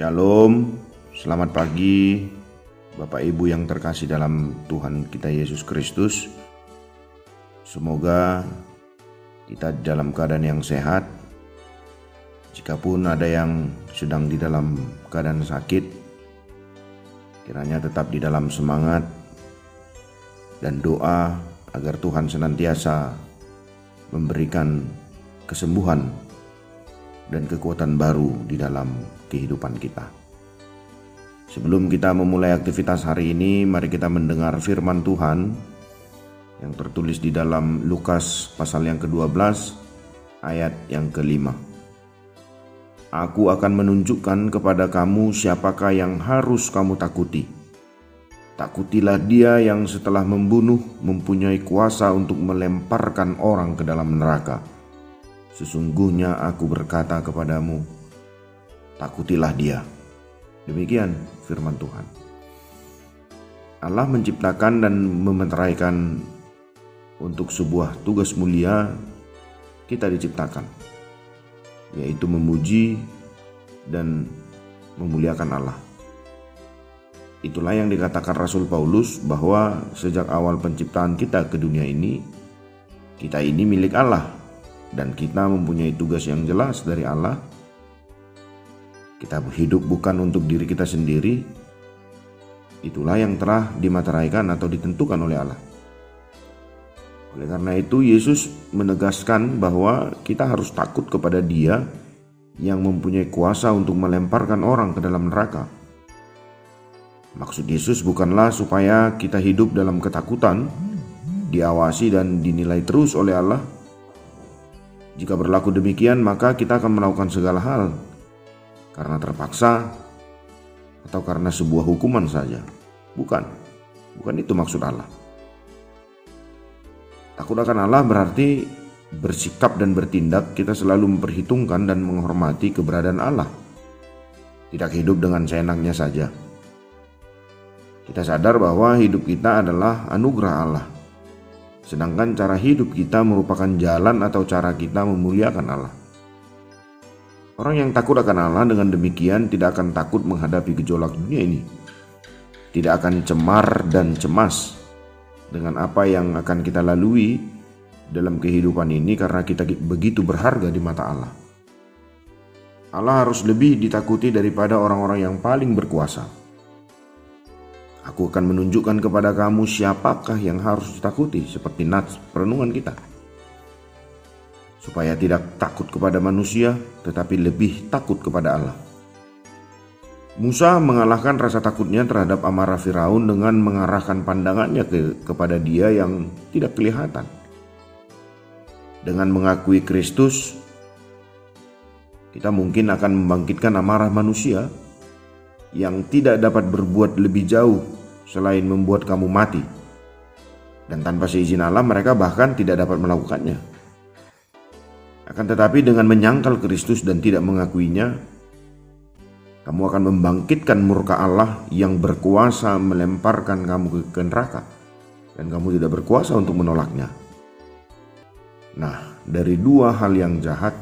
Shalom, selamat pagi Bapak Ibu yang terkasih dalam Tuhan kita Yesus Kristus. Semoga kita dalam keadaan yang sehat. Jikapun ada yang sedang di dalam keadaan sakit, kiranya tetap di dalam semangat dan doa agar Tuhan senantiasa memberikan kesembuhan dan kekuatan baru di dalam kehidupan kita. Sebelum kita memulai aktivitas hari ini, mari kita mendengar firman Tuhan yang tertulis di dalam Lukas pasal yang ke-12 ayat yang kelima. Aku akan menunjukkan kepada kamu siapakah yang harus kamu takuti. Takutilah dia yang setelah membunuh mempunyai kuasa untuk melemparkan orang ke dalam neraka. Sesungguhnya aku berkata kepadamu, takutilah dia. Demikian firman Tuhan. Allah menciptakan dan memeteraikan untuk sebuah tugas mulia kita diciptakan, yaitu memuji dan memuliakan Allah. Itulah yang dikatakan Rasul Paulus bahwa sejak awal penciptaan kita ke dunia ini, kita ini milik Allah dan kita mempunyai tugas yang jelas dari Allah kita hidup bukan untuk diri kita sendiri. Itulah yang telah dimateraikan atau ditentukan oleh Allah. Oleh karena itu Yesus menegaskan bahwa kita harus takut kepada Dia yang mempunyai kuasa untuk melemparkan orang ke dalam neraka. Maksud Yesus bukanlah supaya kita hidup dalam ketakutan, diawasi dan dinilai terus oleh Allah. Jika berlaku demikian, maka kita akan melakukan segala hal karena terpaksa atau karena sebuah hukuman saja. Bukan, bukan itu maksud Allah. Takut akan Allah berarti bersikap dan bertindak kita selalu memperhitungkan dan menghormati keberadaan Allah. Tidak hidup dengan seenaknya saja. Kita sadar bahwa hidup kita adalah anugerah Allah. Sedangkan cara hidup kita merupakan jalan atau cara kita memuliakan Allah. Orang yang takut akan Allah dengan demikian tidak akan takut menghadapi gejolak dunia ini. Tidak akan cemar dan cemas dengan apa yang akan kita lalui dalam kehidupan ini karena kita begitu berharga di mata Allah. Allah harus lebih ditakuti daripada orang-orang yang paling berkuasa. Aku akan menunjukkan kepada kamu siapakah yang harus ditakuti seperti nats perenungan kita supaya tidak takut kepada manusia, tetapi lebih takut kepada Allah. Musa mengalahkan rasa takutnya terhadap amarah Firaun dengan mengarahkan pandangannya ke, kepada dia yang tidak kelihatan. Dengan mengakui Kristus, kita mungkin akan membangkitkan amarah manusia yang tidak dapat berbuat lebih jauh selain membuat kamu mati. Dan tanpa seizin Allah mereka bahkan tidak dapat melakukannya. Akan tetapi dengan menyangkal Kristus dan tidak mengakuinya, kamu akan membangkitkan murka Allah yang berkuasa melemparkan kamu ke neraka dan kamu tidak berkuasa untuk menolaknya. Nah, dari dua hal yang jahat,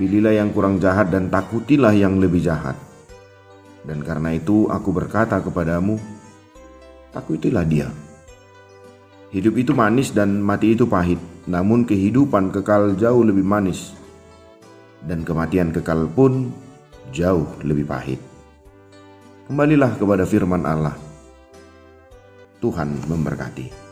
pilihlah yang kurang jahat dan takutilah yang lebih jahat. Dan karena itu aku berkata kepadamu, takutilah dia. Hidup itu manis dan mati itu pahit, namun kehidupan kekal jauh lebih manis, dan kematian kekal pun jauh lebih pahit. Kembalilah kepada firman Allah. Tuhan memberkati.